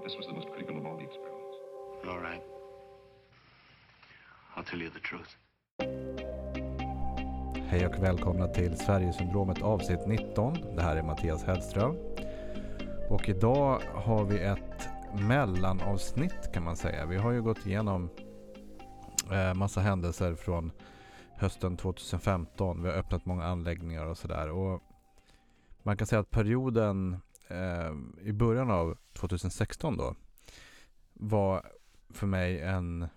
But this was the most critical of all the experiments. All right. I'll tell you the truth. Hej och välkomna till Sverigesyndromet avsnitt 19. Det här är Mattias Hellström. Och idag har vi ett mellanavsnitt kan man säga. Vi har ju gått igenom eh, massa händelser från hösten 2015. Vi har öppnat många anläggningar och sådär. Och man kan säga att perioden eh, i början av 2016 då var för mig en,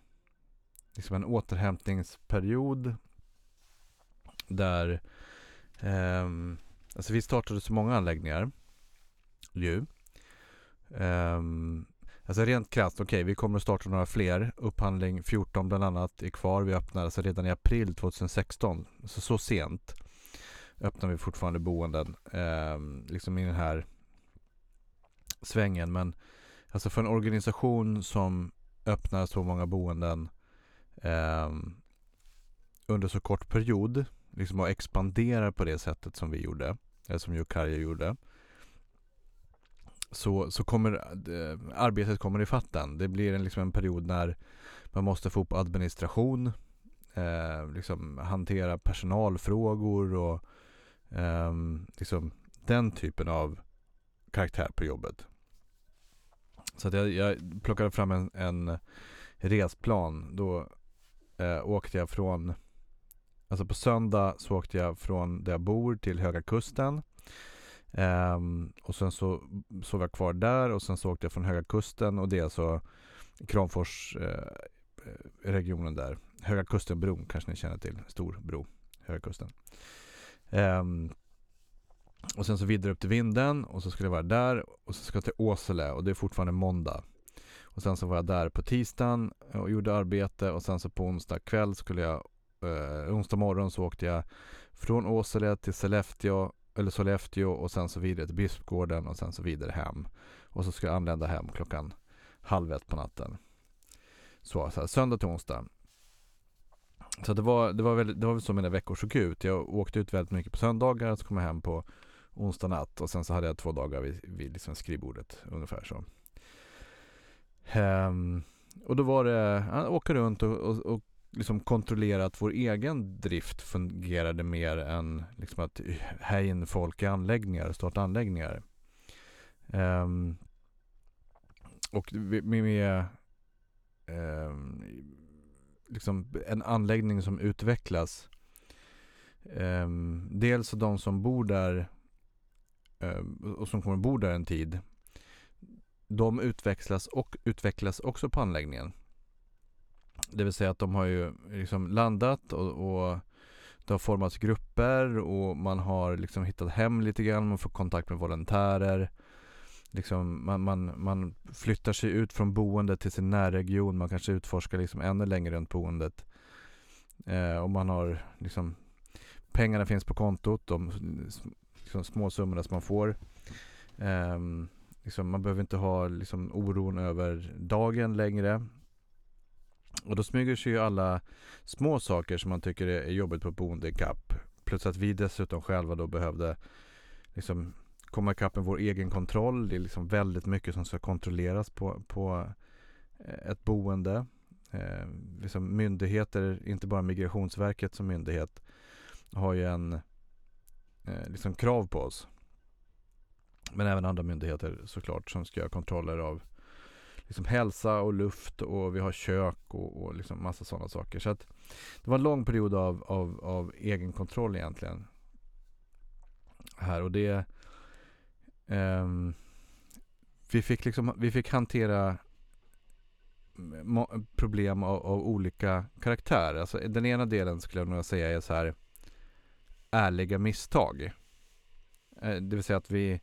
liksom en återhämtningsperiod där eh, alltså vi startade så många anläggningar ju. Eh, alltså rent krasst, okej okay, vi kommer att starta några fler. Upphandling 14 bland annat är kvar. Vi öppnar alltså redan i april 2016. Så så sent öppnar vi fortfarande boenden. eh, liksom i den här svängen. Men alltså för en organisation som öppnar så många boenden eh, under så kort period liksom och expanderar på det sättet som vi gjorde, eller som Jokarja gjorde, så, så kommer eh, arbetet kommer i fatten. Det blir en, liksom en period när man måste få upp administration, eh, liksom hantera personalfrågor och eh, liksom den typen av karaktär på jobbet. Så att jag, jag plockade fram en, en resplan. Då eh, åkte jag från Alltså på söndag så åkte jag från där jag bor till Höga Kusten. Eh, och sen så sov jag kvar där och sen så åkte jag från Höga Kusten och det är alltså Kramfors eh, eh regionen där. Höga Kusten-bron kanske ni känner till. Stor bro. Höga Kusten. Um, och sen så vidare upp till Vinden och så skulle jag vara där och så ska jag till Åsele och det är fortfarande måndag. Och sen så var jag där på tisdagen och gjorde arbete och sen så på onsdag kväll skulle jag eh, onsdag morgon så åkte jag från Åsele till Sollefteå, eller Sollefteå och sen så vidare till Bispgården och sen så vidare hem. Och så ska jag anlända hem klockan halv ett på natten. Så, så här, söndag till onsdag. Så det var, det var, väldigt, det var väl så mina veckor såg ut. Jag åkte ut väldigt mycket på söndagar och så kom jag hem på onsdag natt och sen så hade jag två dagar vid, vid liksom skrivbordet ungefär så. Um, och då var det, att åka runt och, och, och liksom kontrollera att vår egen drift fungerade mer än liksom att här in folk i anläggningar, starta anläggningar. Um, och med, med um, liksom en anläggning som utvecklas. Um, dels de som bor där Eh, och som kommer bo där en tid. De utväxlas och utvecklas också på anläggningen. Det vill säga att de har ju liksom landat och, och det har formats grupper och man har liksom hittat hem lite grann, man får kontakt med volontärer. Liksom man, man, man flyttar sig ut från boendet till sin närregion, man kanske utforskar liksom ännu längre runt boendet. Eh, och man har liksom pengarna finns på kontot, de liksom små summorna som man får. Um, liksom man behöver inte ha liksom oron över dagen längre. Och då smyger sig ju alla små saker som man tycker är jobbigt på boende ikapp. Plus att vi dessutom själva då behövde liksom komma ikapp med vår egen kontroll. Det är liksom väldigt mycket som ska kontrolleras på, på eh, ett boende. Eh, liksom myndigheter, inte bara Migrationsverket som myndighet, har ju en eh, liksom krav på oss. Men även andra myndigheter såklart som ska göra kontroller av liksom hälsa och luft och vi har kök och, och liksom massa sådana saker. Så att det var en lång period av, av, av egen kontroll egentligen. Här och det eh, vi fick liksom, vi fick hantera problem av, av, olika karaktär. Alltså den ena delen skulle jag nog säga är så här ärliga misstag. Eh, det vill säga att vi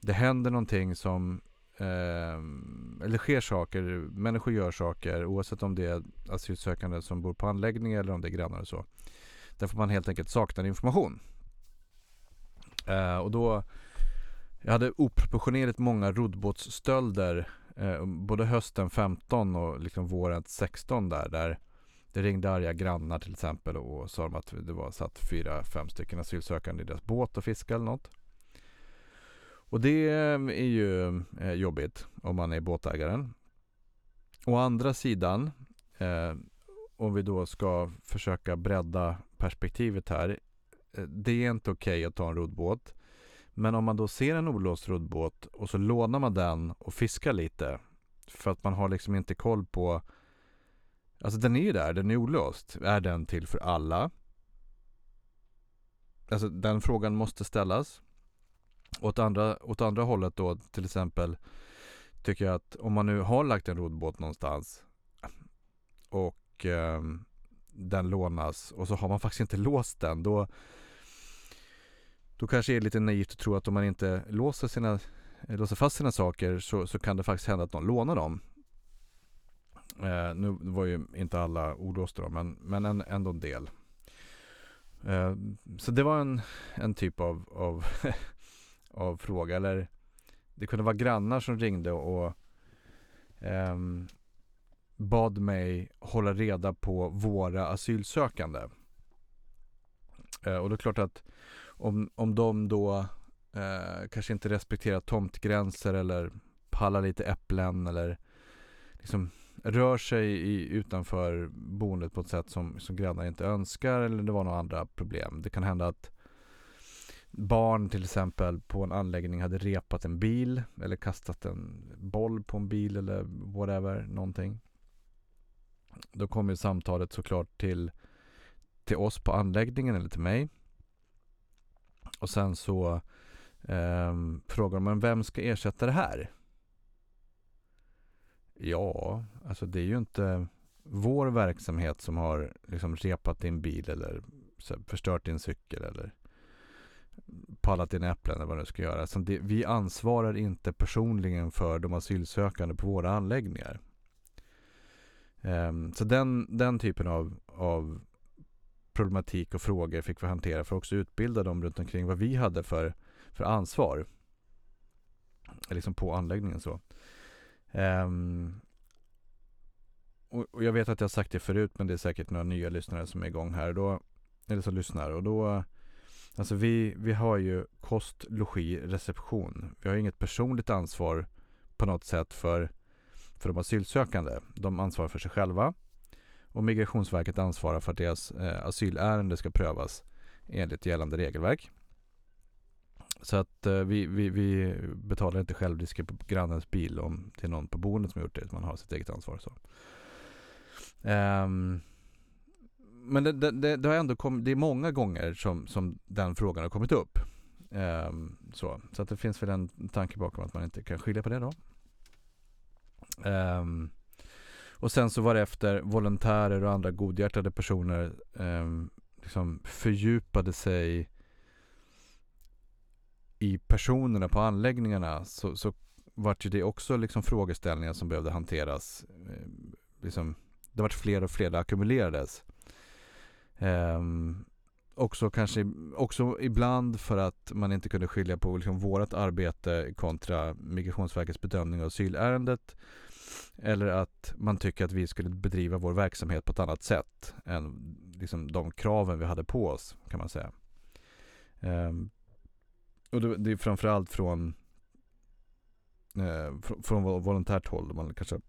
det händer någonting som eh, eller sker saker, människor gör saker oavsett om det är asylsökande som bor på anläggning eller om det är grannar och så. Därför man helt enkelt saknar information. Eh, och då, jag hade oproportionerligt många roddbåtsstölder eh, både hösten 15 och liksom våren 16 där, där det ringde arga grannar till exempel och sa att det var satt fyra, fem stycken asylsökande i deras båt och fiskade eller något. Och det eh, är ju eh, jobbigt om man är båtägaren. Å andra sidan, eh, om vi då ska försöka bredda perspektivet här. Eh, det är inte okej okay att ta en roddbåt. Men om man då ser en olåst roddbåt och så lånar man den och fiskar lite. För att man har liksom inte koll på Alltså den är ju där, den är olåst. Är den till för alla? Alltså den frågan måste ställas. Åt andra, åt andra hållet då till exempel tycker jag att om man nu har lagt en roddbåt någonstans och eh, den lånas och så har man faktiskt inte låst den då då kanske det är lite naivt att tro att om man inte låser, sina, låser fast sina saker så, så kan det faktiskt hända att någon lånar dem. Eh, nu var ju inte alla olåsta då, men, men en, ändå en del. Eh, så det var en, en typ av, av, av fråga. Eller det kunde vara grannar som ringde och eh, bad mig hålla reda på våra asylsökande. Eh, och det är klart att om, om de då eh, kanske inte respekterar tomtgränser eller pallar lite äpplen eller liksom rör sig i, utanför boendet på ett sätt som, som grannar inte önskar eller det var några andra problem. Det kan hända att barn till exempel på en anläggning hade repat en bil eller kastat en boll på en bil eller whatever, någonting. Då kommer samtalet såklart till, till oss på anläggningen eller till mig. Och sen så eh, frågar man vem ska ersätta det här? Ja, alltså det är ju inte vår verksamhet som har liksom repat din bil eller förstört din cykel eller pallat dina äpplen eller vad du ska göra. Alltså det, vi ansvarar inte personligen för de asylsökande på våra anläggningar. Um, så den, den typen av, av problematik och frågor fick vi hantera för att också utbilda dem runt omkring vad vi hade för, för ansvar. Liksom på anläggningen så. Um, och, och, jag vet att jag sagt det förut men det är säkert några nya lyssnare som är igång här. Då, eller som lyssnar. Och då, alltså vi, vi har ju kost, logi, reception. Vi har inget personligt ansvar på något sätt för, för de asylsökande. De ansvarar för sig själva. Och Migrationsverket ansvarar för att deras eh, asylärende ska prövas enligt gällande regelverk. Så att eh, vi, vi, vi betalar inte självrisker på grannens bil om det är någon på boendet som har gjort det. Man har sitt eget ansvar. Så. Um, men det, det, det, har ändå kommit, det är många gånger som, som den frågan har kommit upp. Um, så, så att det finns väl en tanke bakom att man inte kan skilja på det då. Um, och sen så var det efter volontärer och andra godhjärtade personer um, liksom fördjupade sig i personerna på anläggningarna så, så vart ju det också liksom frågeställningar som behövde hanteras. Eh, liksom, det vart fler och fler, det ackumulerades. Um, också kanske också ibland för att man inte kunde skilja på liksom vårt arbete kontra Migrationsverkets bedömning av asylärendet. Eller att man tycker att vi skulle bedriva vår verksamhet på ett annat sätt än liksom de kraven vi hade på oss kan man säga. Um, och det, det är framförallt från eh, från, från volontärt håll. Man kanske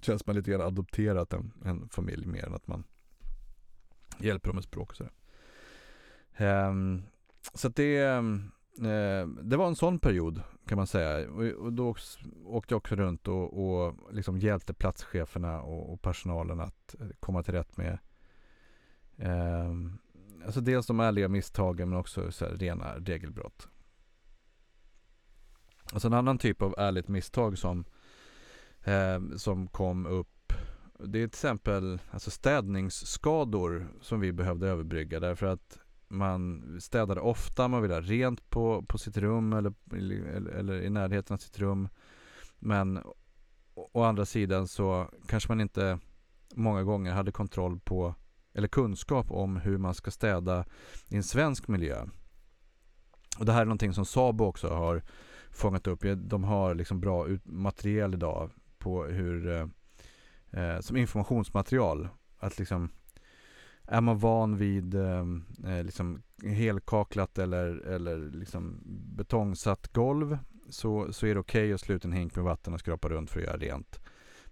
känns man lite grann adopterat en, en familj mer än att man hjälper dem med språk och sådär. Um, så att det, eh, det var en sån period kan man säga. Och, och då åkte jag också runt och, och liksom hjälpte platscheferna och, och, personalen att eh, komma till rätt med eh, Alltså dels de ärliga misstagen men också så rena regelbrott. Alltså en annan typ av ärligt misstag som, eh, som kom upp det är till exempel alltså städningsskador som vi behövde överbrygga därför att man städade ofta, man ville ha rent på, på sitt rum eller, eller, eller i närheten av sitt rum. Men å andra sidan så kanske man inte många gånger hade kontroll på eller kunskap om hur man ska städa i en svensk miljö. Och det här är någonting som Sabo också har fångat upp. De har liksom bra material idag på hur, eh, eh, som informationsmaterial. Att liksom, är man van vid eh, eh, liksom helkaklat eller, eller liksom betongsatt golv så, så är det okej okay att slå ut en hink med vatten och skrapa runt för att göra rent.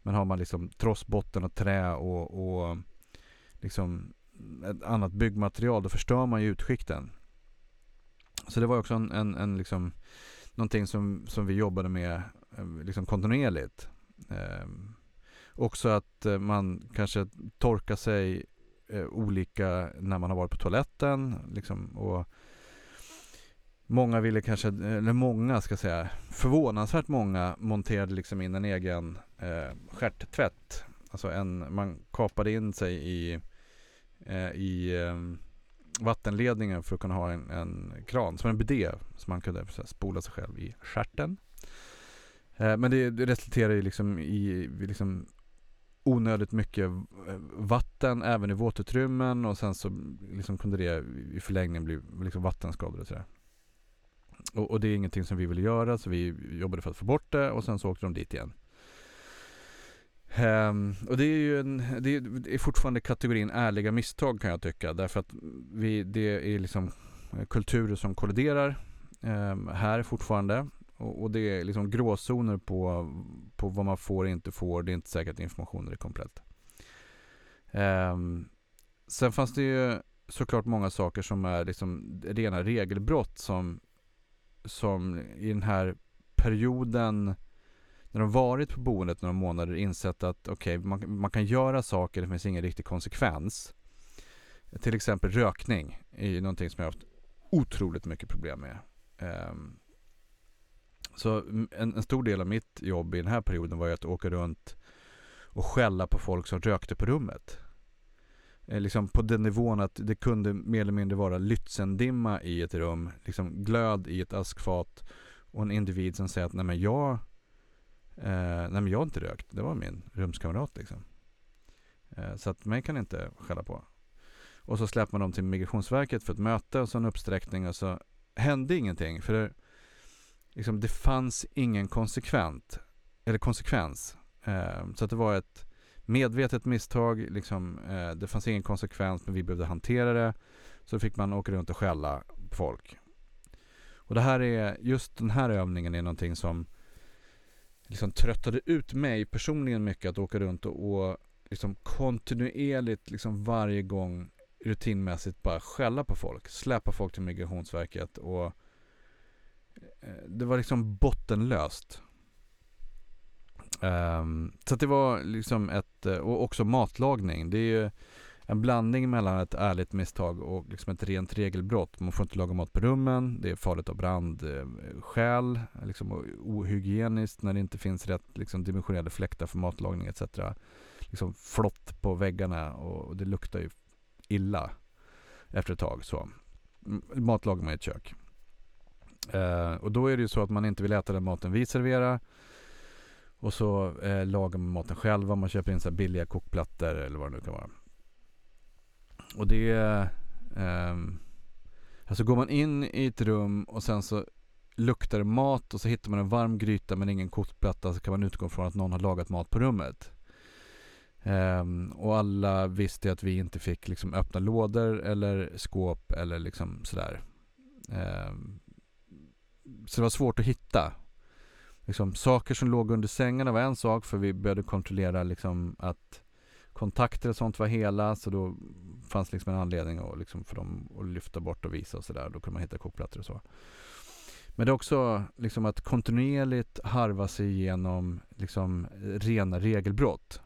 Men har man liksom trossbotten och trä och, och liksom ett annat byggmaterial då förstör man ju utskikten. Så det var också en, en, en liksom, någonting som, som vi jobbade med eh, liksom kontinuerligt. Eh, också att eh, man kanske torkar sig eh, olika när man har varit på toaletten. Liksom, och Många ville kanske, eller många ska jag säga, förvånansvärt många monterade liksom in en egen eh, stjärttvätt. Alltså en, man kapade in sig i, eh, i eh, vattenledningen för att kunna ha en, en kran, som en bidé, så man kunde spola sig själv i stjärten. Eh, men det, det resulterade liksom i liksom onödigt mycket eh, vatten även i våtutrymmen och sen så liksom kunde det i förlängningen bli liksom vattenskador och sådär. Och, och, det är ingenting som vi ville göra så vi jobbade för att få bort det och sen så åkte de dit igen. Um, och det är ju en, det är fortfarande kategorin ärliga misstag kan jag tycka därför att vi, det är liksom kulturer som kolliderar um, här fortfarande och, och, det är liksom gråzoner på, på vad man får och inte får. Det är inte säkert att informationen är komplett. Um, sen fanns det ju såklart många saker som är liksom rena regelbrott som som i den här perioden när de varit på boendet några månader insett att okej, okay, man, man, kan göra saker, det finns ingen riktig konsekvens. Till exempel rökning är ju någonting som jag har haft otroligt mycket problem med. Um, så en, en, stor del av mitt jobb i den här perioden var ju att åka runt och skälla på folk som rökte på rummet. Eh, liksom på den nivån att det kunde mer eller mindre vara Lützendimma i ett rum, liksom glöd i ett askfat och en individ som säger att nej men jag, eh, nej men jag har inte rökt, det var min rumskamrat liksom. Eh, så att mig kan inte skälla på. Och så släpper man dem till Migrationsverket för ett möte och så en uppsträckning och så hände ingenting. För det, liksom, det fanns ingen konsekvent, eller konsekvens. Eh, så att det var ett medvetet misstag, liksom, eh, det fanns ingen konsekvens men vi behövde hantera det. Så fick man åka runt och skälla på folk. Och det här är, just den här övningen är någonting som liksom tröttade ut mig personligen mycket att åka runt och, och liksom kontinuerligt liksom varje gång rutinmässigt bara skälla på folk, Släpa folk till Migrationsverket och eh, det var liksom bottenlöst. Um, så det var liksom ett, eh, och också matlagning. Det är ju en blandning mellan ett ärligt misstag och liksom ett rent regelbrott. Man får inte laga mat på rummen, det är farligt av brandskäl, eh, liksom ohygieniskt när det inte finns rätt liksom, dimensionerade fläktar för matlagning etc. Liksom flott på väggarna och det luktar ju illa efter ett tag. Så. Mat man i ett kök. Eh, och då är det ju så att man inte vill äta den maten vi serverar och så eh, lagar man maten själva. Man köper in så billiga kokplattor eller vad det nu kan vara. Och det eh, Alltså går man in i ett rum och sen så luktar det mat och så hittar man en varm gryta men ingen kokplatta så kan man utgå från att någon har lagat mat på rummet. Um, och alla visste att vi inte fick liksom öppna lådor eller skåp eller liksom sådär. Um, så det var svårt att hitta liksom, saker som låg under sängarna var en sak för vi började kontrollera liksom, att kontakter och sånt var hela så då fanns liksom en anledning att, liksom, för dem att lyfta bort och visa och sådär. Då kunde man hitta kokplattor och så. Men det är också liksom att kontinuerligt harva sig igenom liksom rena regelbrott.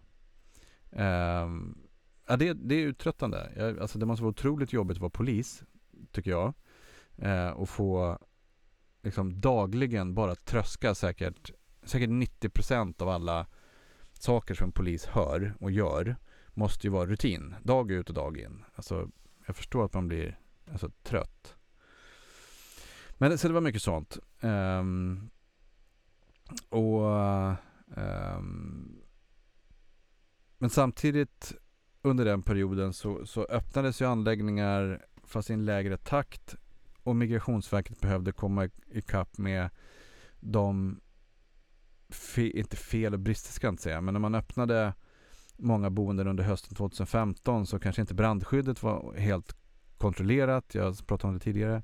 Um, ja, det, det är uttröttande. Jag, alltså det måste vara otroligt jobbigt att vara polis, tycker jag. Uh, och få liksom dagligen bara tröska säkert, säkert 90% av alla saker som en polis hör och gör måste ju vara rutin, dag ut och dag in. Alltså, jag förstår att man blir alltså, trött. Men så det var mycket sånt. Um, och um, Men samtidigt under den perioden så, så öppnades ju anläggningar fast i en lägre takt och Migrationsverket behövde komma ikapp med de, fe, inte fel och brister ska jag inte säga, men när man öppnade många boenden under hösten 2015 så kanske inte brandskyddet var helt kontrollerat. Jag pratade om det tidigare.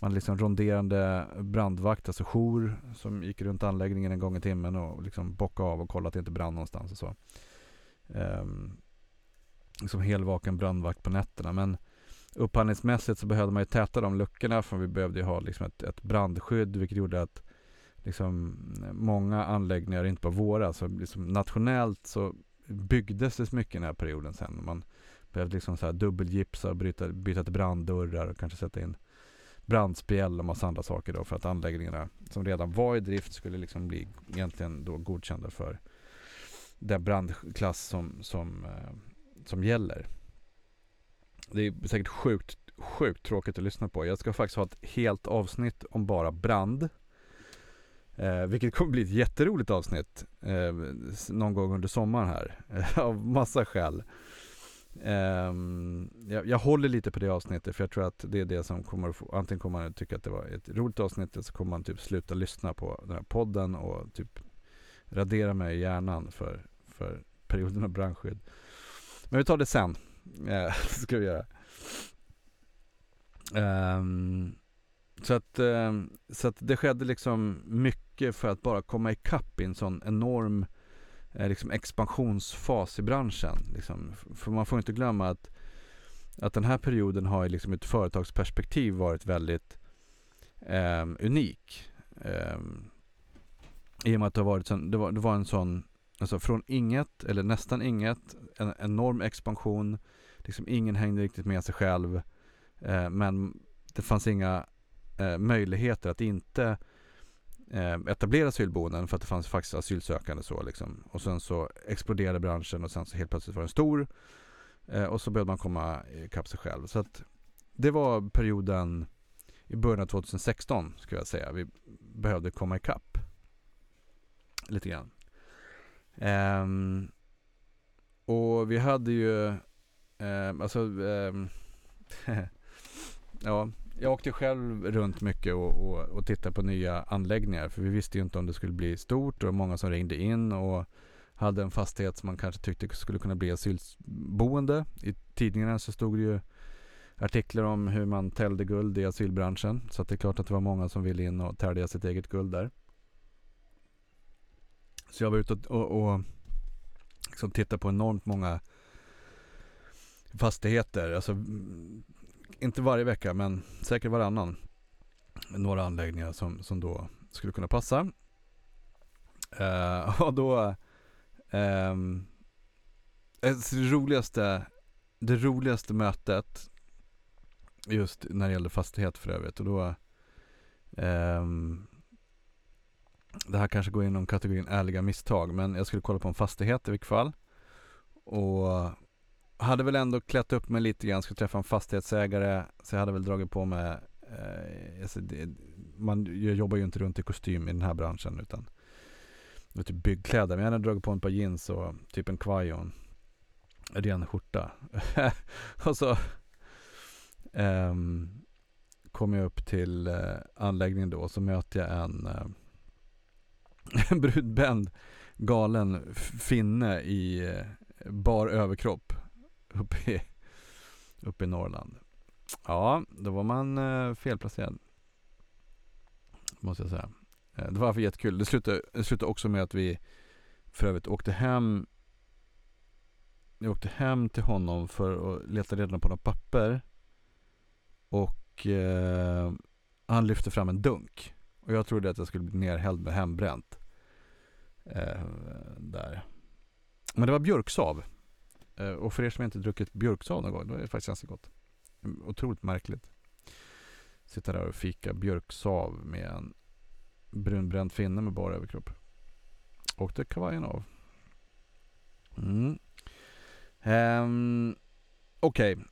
Man hade liksom ronderande brandvakt, alltså jour, som gick runt anläggningen en gång i timmen och liksom bockade av och kollade att det inte brann någonstans och så. Um, liksom helvaken brandvakt på nätterna. Men upphandlingsmässigt så behövde man ju täta de luckorna för vi behövde ju ha liksom ett, ett brandskydd vilket gjorde att liksom många anläggningar, inte bara våra, så liksom nationellt så byggdes det mycket i den här perioden sen. Man behövde liksom så här dubbelgipsa och bryta, byta till branddörrar och kanske sätta in brandspjäll och massa andra saker då för att anläggningarna som redan var i drift skulle liksom bli egentligen då godkända för den brandklass som, som, eh, som gäller. Det är säkert sjukt, sjukt tråkigt att lyssna på. Jag ska faktiskt ha ett helt avsnitt om bara brand. Eh, vilket kommer bli ett jätteroligt avsnitt eh, någon gång under sommaren här. av massa skäl. Eh, jag, jag, håller lite på det avsnittet för jag tror att det är det som kommer att få, antingen kommer man tycka att det var ett roligt avsnitt eller så kommer man typ sluta lyssna på den här podden och typ radera mig i hjärnan för, för perioden av brandskydd. Men vi tar det sen. Eh, ska vi göra. Ehm, så att, ehm, så att det skedde liksom mycket för att bara komma ikapp i en sån enorm eh, liksom expansionsfas i branschen. Liksom. För man får inte glömma att, att den här perioden har liksom ett företagsperspektiv varit väldigt eh, unik. Eh, I och med att det, har varit sån, det, var, det var en sån, alltså från inget, eller nästan inget, en enorm expansion. Liksom ingen hängde riktigt med sig själv. Eh, men det fanns inga eh, möjligheter att inte eh, etablera asylboenden för att det fanns faktiskt asylsökande så liksom. Och sen så exploderade branschen och sen så helt plötsligt var den stor. Eh, och så började man komma ikapp sig själv. Så att det var perioden i början av 2016 skulle jag säga. Vi behövde komma ikapp. Lite grann. Um, och vi hade ju, um, alltså, um, ja, jag åkte själv runt mycket och, och, och tittade på nya anläggningar. För vi visste ju inte om det skulle bli stort och många som ringde in och hade en fastighet som man kanske tyckte skulle kunna bli asylboende. I tidningarna så stod det ju artiklar om hur man täljde guld i asylbranschen. Så det är klart att det var många som ville in och tälja sitt eget guld där. Så jag var ute och, och, och liksom tittade på enormt många fastigheter. Alltså inte varje vecka men säkert varannan. Några anläggningar som, som då skulle kunna passa. Uh, och då ehm, um, det roligaste, det roligaste mötet just när det gällde fastighet för övrigt och då um, det här kanske går inom kategorin ärliga misstag men jag skulle kolla på en fastighet i vilket fall och hade väl ändå klätt upp mig lite grann, skulle träffa en fastighetsägare så jag hade väl dragit på mig eh, alltså det, man jobbar ju inte runt i kostym i den här branschen utan det var typ byggkläder. Men jag hade dragit på mig ett par jeans och typ en kvaj och en ren skjorta. och så eh, kom jag upp till eh, anläggningen då och så möter jag en, eh, en brudbänd galen finne i eh, bar överkropp uppe i, uppe i Norrland. Ja, då var man eh, felplacerad. Måste jag säga. Eh, det var för jättekul. Det slutade, det slutade också med att vi för övrigt åkte hem. Jag åkte hem till honom för att leta reda på några papper. Och eh, han lyfte fram en dunk. Och jag trodde att jag skulle bli nerhälld med hembränt. Eh, där. Men det var björksav. Eh, och för er som inte druckit björksav någon gång, då är det faktiskt ganska gott. Otroligt märkligt. Sitta där och fika björksav med en brunbränd finne med bara överkropp. Åkte kavajen av. Mm. Um, Okej, okay.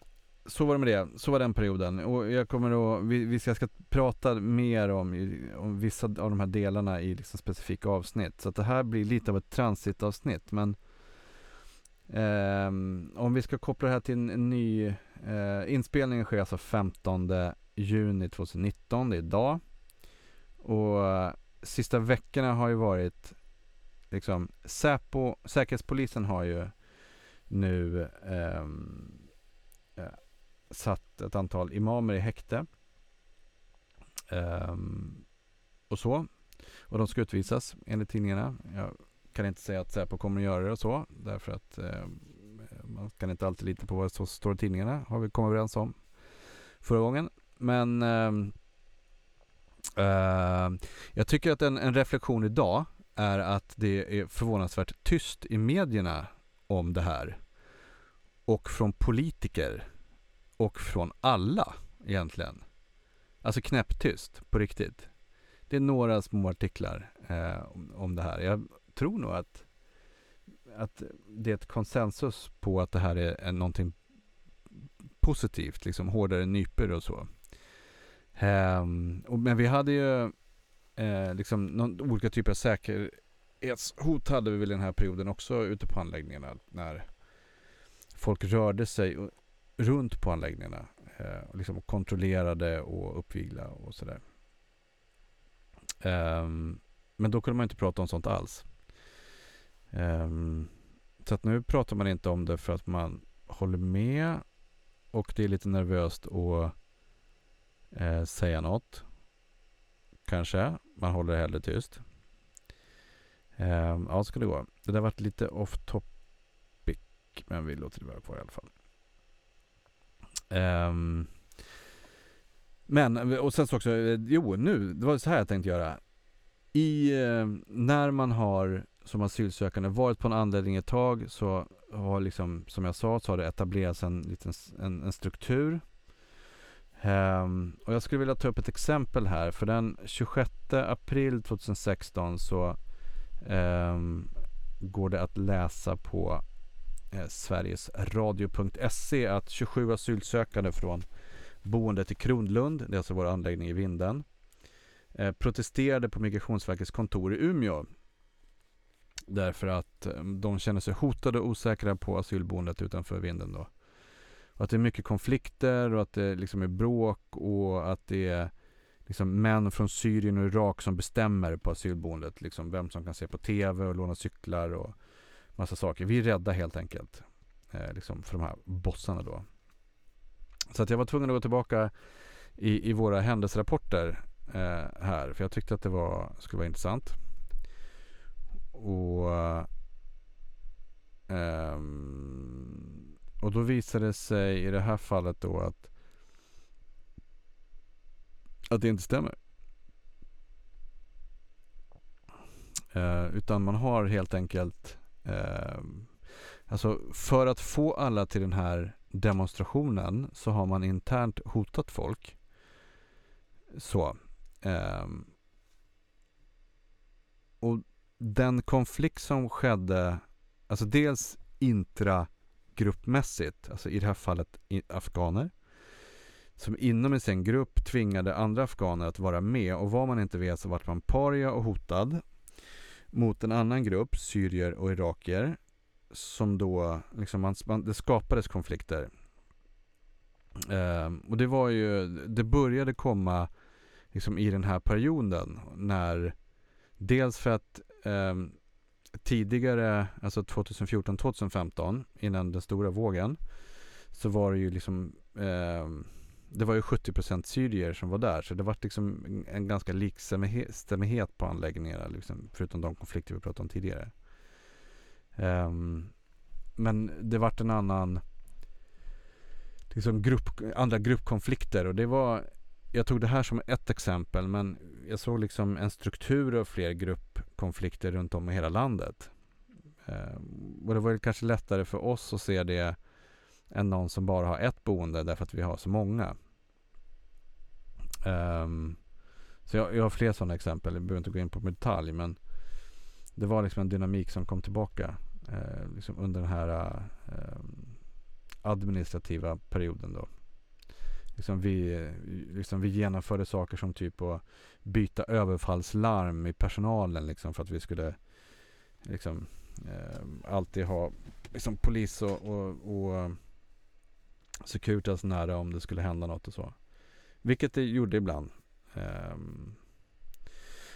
så var det med det. Så var den perioden. Och jag kommer att, vi, vi ska, ska prata mer om, om vissa av de här delarna i liksom specifika avsnitt. Så att det här blir lite av ett transitavsnitt. Men Ehm, om vi ska koppla det här till en, ny eh, uh, inspelningen sker alltså 15 juni 2019, det är idag. Och sista veckorna har ju varit liksom Säpo, Säkerhetspolisen har ju nu ehm, eh, satt ett antal imamer i häkte. Eh, och så. Och de ska utvisas enligt tidningarna. Jag kan inte säga att Säpo kommer att göra det och så. Därför att eh, man kan inte alltid lita på vad som står i tidningarna. Har vi kommit överens om förra gången. Men eh, eh, jag tycker att en, en, reflektion idag är att det är förvånansvärt tyst i medierna om det här. Och från politiker. Och från alla egentligen. Alltså knäpptyst på riktigt. Det är några små artiklar eh, om, om det här. Jag tror nog att, att det är ett konsensus på att det här är, någonting positivt, liksom hårdare nyper och så. Um, och, men vi hade ju eh, liksom någon, olika typer av säkerhetshot hade vi väl i den här perioden också ute på anläggningarna när folk rörde sig runt på anläggningarna eh, och liksom kontrollerade och uppvigla och sådär. Um, men då kunde man inte prata om sånt alls. Um, så att nu pratar man inte om det för att man håller med och det är lite nervöst att eh, säga något. Kanske. Man håller hellre tyst. Um, ja, ska det gå. Det där varit lite off topic. Men vi låter det vara kvar i alla fall. Um, men, och sen så också, eh, jo nu, det var så här jag tänkte göra. I, eh, när man har som asylsökande varit på en anläggning ett tag så har liksom, som jag sa, så har det etablerats en liten en, en struktur. Um, och jag skulle vilja ta upp ett exempel här. För den 26 april 2016 så um, går det att läsa på eh, sverigesradio.se att 27 asylsökande från boendet i Kronlund, det är alltså vår anläggning i Vinden, eh, protesterade på Migrationsverkets kontor i Umeå Därför att eh, de känner sig hotade och osäkra på asylboendet utanför vinden då. Och att det är mycket konflikter och att det liksom är bråk och att det är liksom män från Syrien och Irak som bestämmer på asylboendet. Liksom vem som kan se på TV och låna cyklar och massa saker. Vi är rädda helt enkelt. Eh, liksom för de här bossarna då. Så att jag var tvungen att gå tillbaka i, i våra händelserapporter eh, här. För jag tyckte att det var, skulle vara intressant. Och, um, och då visade det sig i det här fallet då att, att det inte stämmer. Uh, utan man har helt enkelt uh, Alltså för att få alla till den här demonstrationen så har man internt hotat folk. Så. Um, och den konflikt som skedde, alltså dels intragruppmässigt, alltså i det här fallet afghaner, som inom en sin grupp tvingade andra afghaner att vara med och vad man inte vet så vart man paria och hotad mot en annan grupp, syrier och irakier, som då, liksom man, man, det skapades konflikter. Um, och det var ju, det började komma liksom i den här perioden när dels för att eh, tidigare, alltså 2014-2015, innan den stora vågen, så var det ju liksom eh, det var ju 70% syrier som var där så det var liksom en ganska likstämmighet på anläggningarna liksom, förutom de konflikter vi pratade om tidigare. Um, men det vart en annan liksom grupp, andra gruppkonflikter och det var jag tog det här som ett exempel men jag såg liksom en struktur av fler gruppkonflikter runt om i hela landet. Eh, och det var kanske lättare för oss att se det än någon som bara har ett boende därför att vi har så många. Um, så jag, jag, har fler sådana exempel, jag behöver inte gå in på detalj men det var liksom en dynamik som kom tillbaka eh, liksom under den här eh, administrativa perioden då liksom vi, eh, liksom vi genomförde saker som typ att byta överfallslarm i personalen liksom för att vi skulle liksom eh, alltid ha liksom polis och, och, och eh, Securitas nära om det skulle hända något och så. Vilket det gjorde ibland. Eh,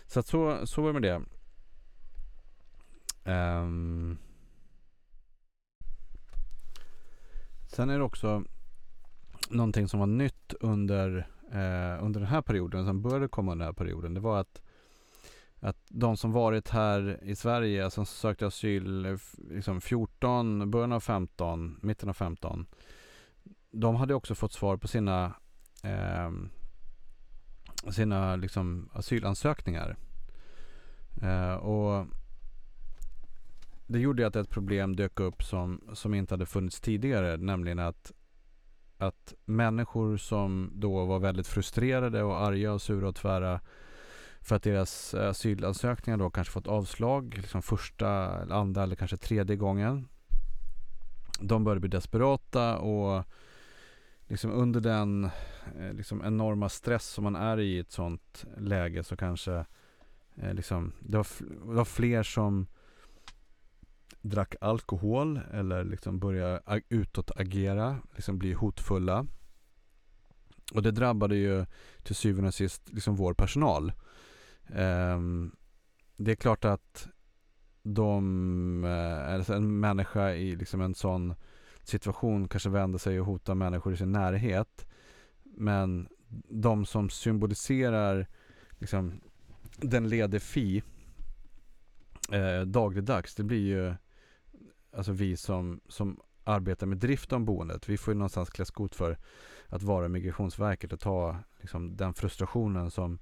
så att så, så var det med det. Eh, sen är det också någonting som var nytt under, eh, under den här perioden, som började komma under den här perioden, det var att att de som varit här i Sverige, alltså som sökte asyl liksom 14, början av 15, mitten av 15. De hade också fått svar på sina eh, sina liksom asylansökningar. Eh, och det gjorde att ett problem dök upp som, som inte hade funnits tidigare, nämligen att att människor som då var väldigt frustrerade och arga och sura och tvära för att deras asylansökningar då kanske fått avslag liksom första, andra eller kanske tredje gången. De började bli desperata och liksom under den eh, liksom enorma stress som man är i ett sånt läge så kanske eh, liksom, det, var det var fler som drack alkohol eller liksom började utåtagera, liksom bli hotfulla. Och det drabbade ju till syvende och sist liksom vår personal. Um, det är klart att de, alltså en människa i liksom en sån situation kanske vänder sig och hotar människor i sin närhet. Men de som symboliserar liksom, den lede fi eh, dagligdags, det blir ju alltså vi som, som arbetar med drift av boendet. Vi får ju någonstans klä skot för att vara Migrationsverket och ta liksom, den frustrationen som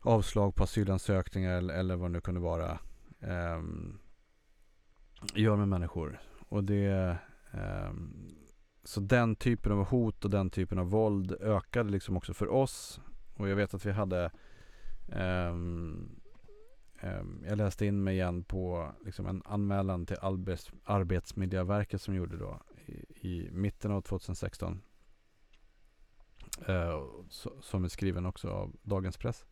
avslag på asylansökningar eller, eller vad det nu kunde vara eh, gör med människor. Och det eh, så den typen av hot och den typen av våld ökade liksom också för oss. Och jag vet att vi hade um, Ehm, jag läste in mig igen på liksom en anmälan till Arbets, Arbetsmiljöverket som gjorde då i, i mitten av 2016. Eh, som är skriven också av Dagens Press.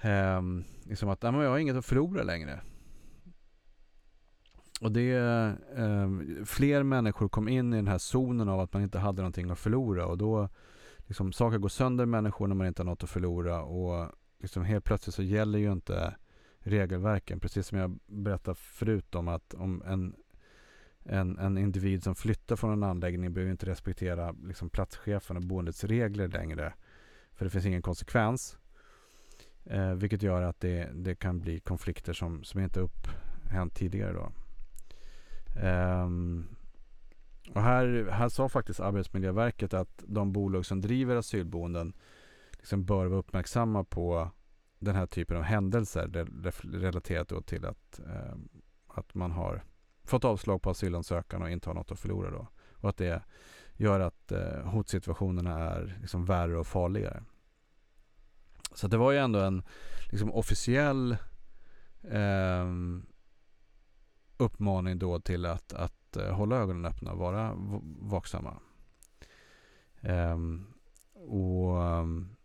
Eh, liksom att, jag har inget att förlora längre. Och det, eh, fler människor kom in i den här zonen av att man inte hade någonting att förlora och då liksom saker går sönder människor när man inte har något att förlora och liksom helt plötsligt så gäller ju inte regelverken. Precis som jag berättade förut om att om en, en, en individ som flyttar från en anläggning behöver inte respektera liksom platschefen och boendets regler längre. För det finns ingen konsekvens. Eh, vilket gör att det, det kan bli konflikter som, som inte upphänt tidigare då. Eh, och här, här sa faktiskt Arbetsmiljöverket att de bolag som driver asylboenden liksom bör vara uppmärksamma på den här typen av händelser relaterat då till att, eh, att man har fått avslag på asylansökan och inte har något att förlora då. Och att det gör att eh, hotsituationerna är liksom värre och farligare. Så det var ju ändå en liksom, officiell eh, uppmaning då till att, att eh, hålla ögonen öppna och vara vaksamma. Eh, och ehm,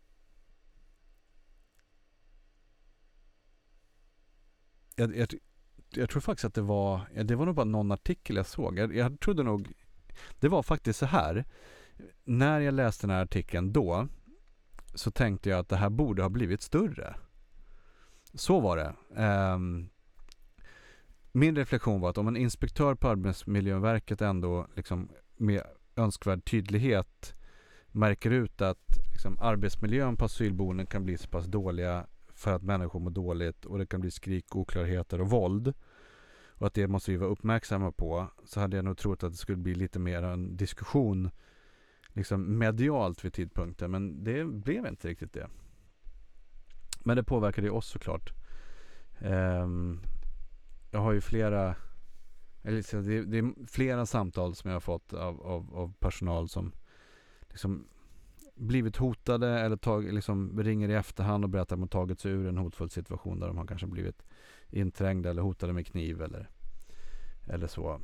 jag, jag, jag, tror faktiskt att det var, det var nog bara någon artikel jag såg. Jag, jag trodde nog, det var faktiskt så här. När jag läste den här artikeln då så tänkte jag att det här borde ha blivit större. Så var det. Um, min reflektion var att om en inspektör på Arbetsmiljöverket ändå liksom med önskvärd tydlighet märker ut att liksom arbetsmiljön på asylboenden kan bli så pass dåliga för att människor mår dåligt och det kan bli skrik, oklarheter och våld och att det måste vi vara uppmärksamma på så hade jag nog trott att det skulle bli lite mer en diskussion liksom medialt vid tidpunkten men det blev inte riktigt det. Men det påverkade ju oss såklart. Um, jag har ju flera eller det, det är flera samtal som jag har fått av, av, av personal som liksom blivit hotade eller tag, liksom ringer i efterhand och berättar att de tagit sig ur en hotfull situation där de har kanske blivit inträngda eller hotade med kniv eller, eller så.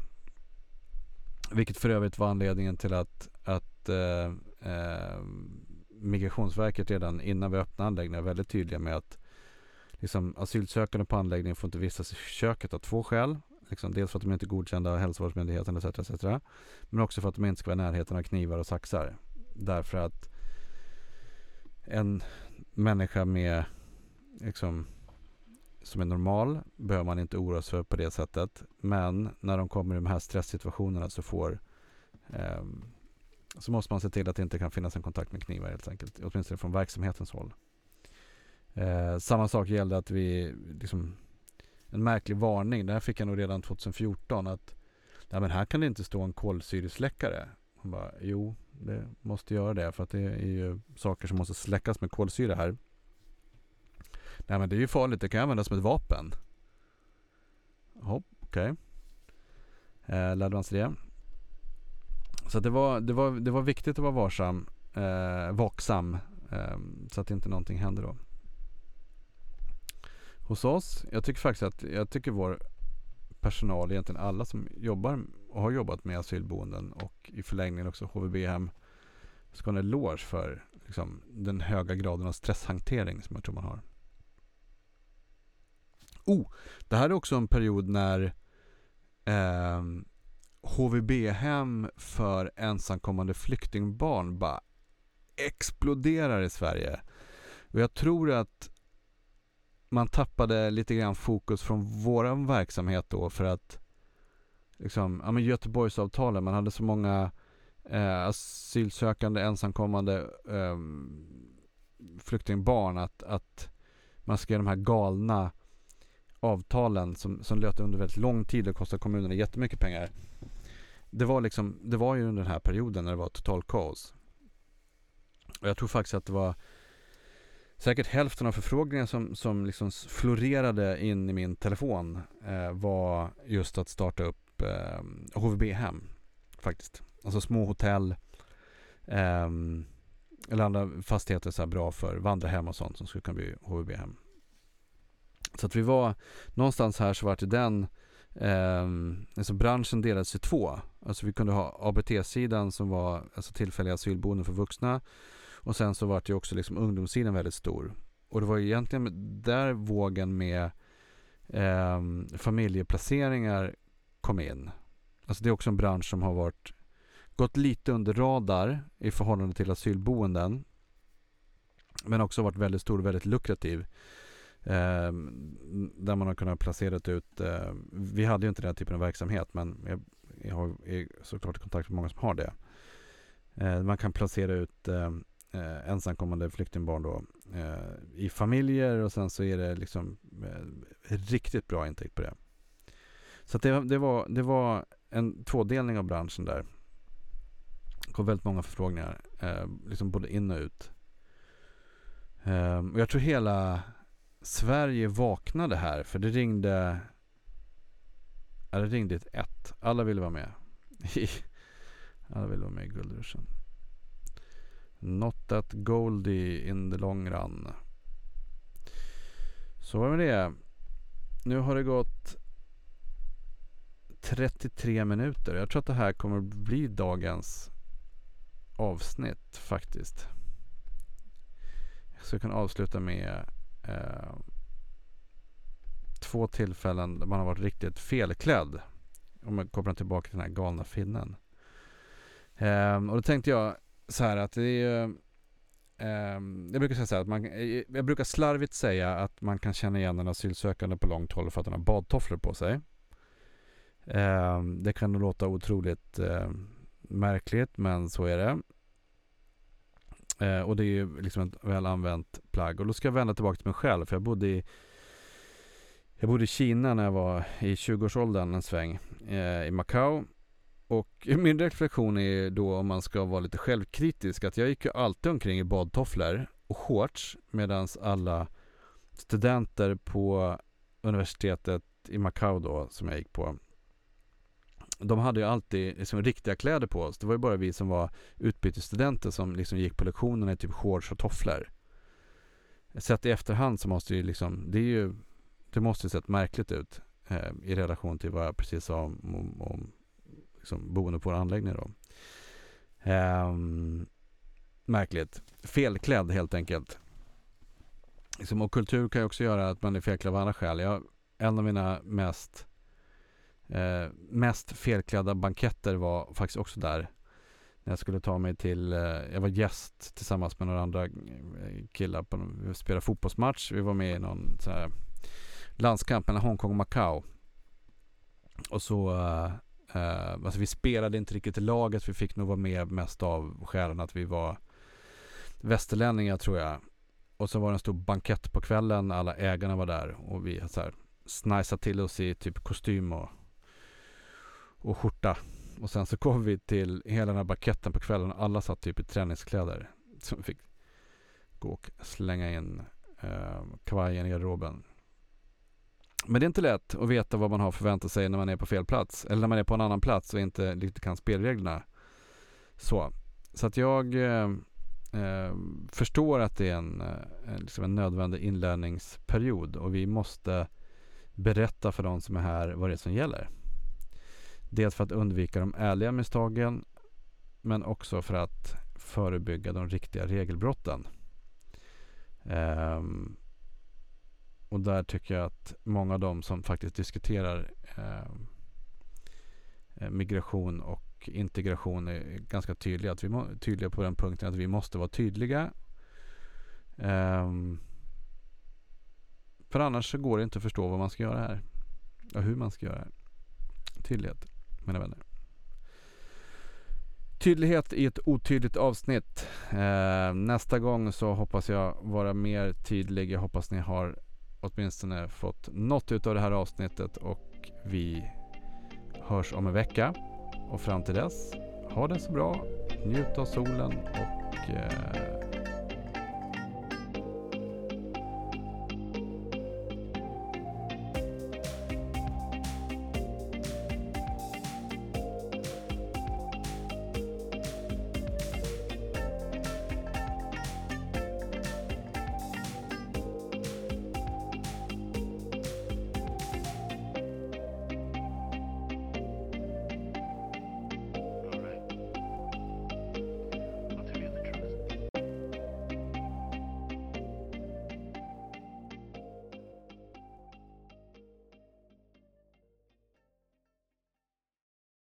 Vilket för övrigt var anledningen till att, att eh, eh, Migrationsverket redan innan vi öppnade anläggningen var väldigt tydliga med att liksom, asylsökande på anläggningen får inte vistas i köket av två skäl. Liksom, dels för att de inte är godkända av hälsovårdsmyndigheten etc, etc. Men också för att de inte ska vara i närheten av knivar och saxar. Därför att en människa med liksom, som är normal behöver man inte oroa sig för på det sättet. Men när de kommer i de här stresssituationerna så får eh, så måste man se till att det inte kan finnas en kontakt med knivar helt enkelt. Åtminstone från verksamhetens håll. Eh, samma sak gällde att vi, liksom, en märklig varning, det här fick jag nog redan 2014 att Nej men här kan det inte stå en kolsyresläckare. Hon bara, jo det måste göra det för att det är ju saker som måste släckas med kolsyra här. Nej men det är ju farligt, det kan användas som ett vapen. Hopp, okej. Okay. Eh, lärde man sig det. Så det var, det, var, det var viktigt att vara varsam, eh, vaksam eh, så att inte någonting händer då. Hos oss, jag tycker faktiskt att jag tycker vår personal, egentligen alla som jobbar och har jobbat med asylboenden och i förlängningen också HVB-hem ska ha en eloge för liksom, den höga graden av stresshantering som jag tror man har. Oh, det här är också en period när eh, HVB-hem för ensamkommande flyktingbarn bara exploderar i Sverige. Och jag tror att man tappade lite grann fokus från vår verksamhet då för att liksom, ja men Göteborgsavtalen, man hade så många eh, asylsökande, ensamkommande eh, flyktingbarn att, att man skrev de här galna avtalen som, som löpte under väldigt lång tid och kostade kommunerna jättemycket pengar. Det var liksom, det var ju under den här perioden när det var total kaos. Och jag tror faktiskt att det var säkert hälften av förfrågningarna som, som liksom florerade in i min telefon eh, var just att starta upp Typ, eh, HVB-hem faktiskt. Alltså små hotell eh, eller andra fastigheter så här bra för vandrarhem och sånt som skulle kunna bli HVB-hem. Så att vi var någonstans här så var det den eh, alltså branschen delades i två. Alltså vi kunde ha ABT-sidan som var alltså tillfälliga asylboenden för vuxna och sen så var det ju också liksom ungdomssidan väldigt stor. Och det var ju egentligen där vågen med eh, familjeplaceringar kom in. Alltså det är också en bransch som har varit gått lite under radar i förhållande till asylboenden. Men också varit väldigt stor och väldigt lukrativ. Eh, där man har kunnat placera ut, eh, vi hade ju inte den här typen av verksamhet men jag, jag har är såklart i kontakt med många som har det. Eh, man kan placera ut ehm, eh, ensamkommande flyktingbarn då eh, i familjer och sen så är det liksom eh, riktigt bra intäkt på det. Så det, det, var, det var en tvådelning av branschen där. Det kom väldigt många förfrågningar, eh, liksom både in och ut. Eh, och jag tror hela Sverige vaknade här för det ringde Ja, det ringde ett. Alla ville vara med. Alla ville vara med i guldruschen. Not that Goldie in the long run. Så var det med det. Nu har det gått 33 minuter. Jag tror att det här kommer bli dagens avsnitt faktiskt. Jag ska kunna avsluta med eh, två tillfällen där man har varit riktigt felklädd. Om jag kopplar tillbaka till den här galna finnen. Eh, och då tänkte jag så här att det är ju Um, jag brukar säga så här att man, jag brukar slarvigt säga att man kan känna igen en asylsökande på långt håll för att den har badtofflor på sig. Eh, det kan nog låta otroligt eh, märkligt men så är det. Eh, och det är ju liksom ett väl använt plagg. Och då ska jag vända tillbaka till mig själv för jag bodde i jag bodde i Kina när jag var i 20-årsåldern en sväng eh, i Macao och min reflektion är då om man ska vara lite självkritisk att jag gick ju alltid omkring i badtofflor och shorts medan alla studenter på universitetet i Macao då som jag gick på de hade ju alltid liksom riktiga kläder på oss. Det var ju bara vi som var utbytesstudenter som liksom gick på lektionerna i typ shorts och tofflor. Sett i efterhand så måste ju liksom, det är ju, det måste ju sett märkligt ut eh, i relation till vad jag precis sa om, om, om liksom, boende på våra anläggningar. Då. Eh, märkligt. Felklädd helt enkelt. Liksom, och kultur kan ju också göra att man är felklädd av andra skäl. Jag, en av mina mest, eh, mest felklädda banketter var faktiskt också där. När jag skulle ta mig till, eh, jag var gäst tillsammans med några andra eh, killar på vi spelade fotbollsmatch. Vi var med i någon sån här landskamp mellan Hongkong och Macao. Och så eh, eh, alltså vi spelade inte riktigt i laget. Vi fick nog vara med mest av skälen att vi var västerlänningar tror jag. Och så var det en stor bankett på kvällen. Alla ägarna var där och vi så här snajsade till oss i typ kostym och, och skjorta. Och sen så kom vi till hela den här banketten på kvällen och alla satt typ i träningskläder. Så vi fick gå och slänga in eh, kavajen i garderoben. Men det är inte lätt att veta vad man har förväntat sig när man är på fel plats. Eller när man är på en annan plats och inte riktigt kan spelreglerna. Så, så att jag eh, förstår att det är en, en, liksom en nödvändig inlärningsperiod. Och vi måste berätta för de som är här vad det är som gäller. Dels för att undvika de ärliga misstagen. Men också för att förebygga de riktiga regelbrotten. Ehm, och där tycker jag att många av de som faktiskt diskuterar ehm, eh, migration och integration är ganska tydliga. Att vi må, tydliga på den punkten att vi måste vara tydliga. Ehm, för annars så går det inte att förstå vad man ska göra här. Och hur man ska göra här. Tydlighet, mina vänner. Tydlighet i ett otydligt avsnitt. Eh, nästa gång så hoppas jag vara mer tydlig. Jag hoppas ni har åtminstone fått något av det här avsnittet och vi hörs om en vecka. Och fram till dess, ha det så bra, njut av solen och eh,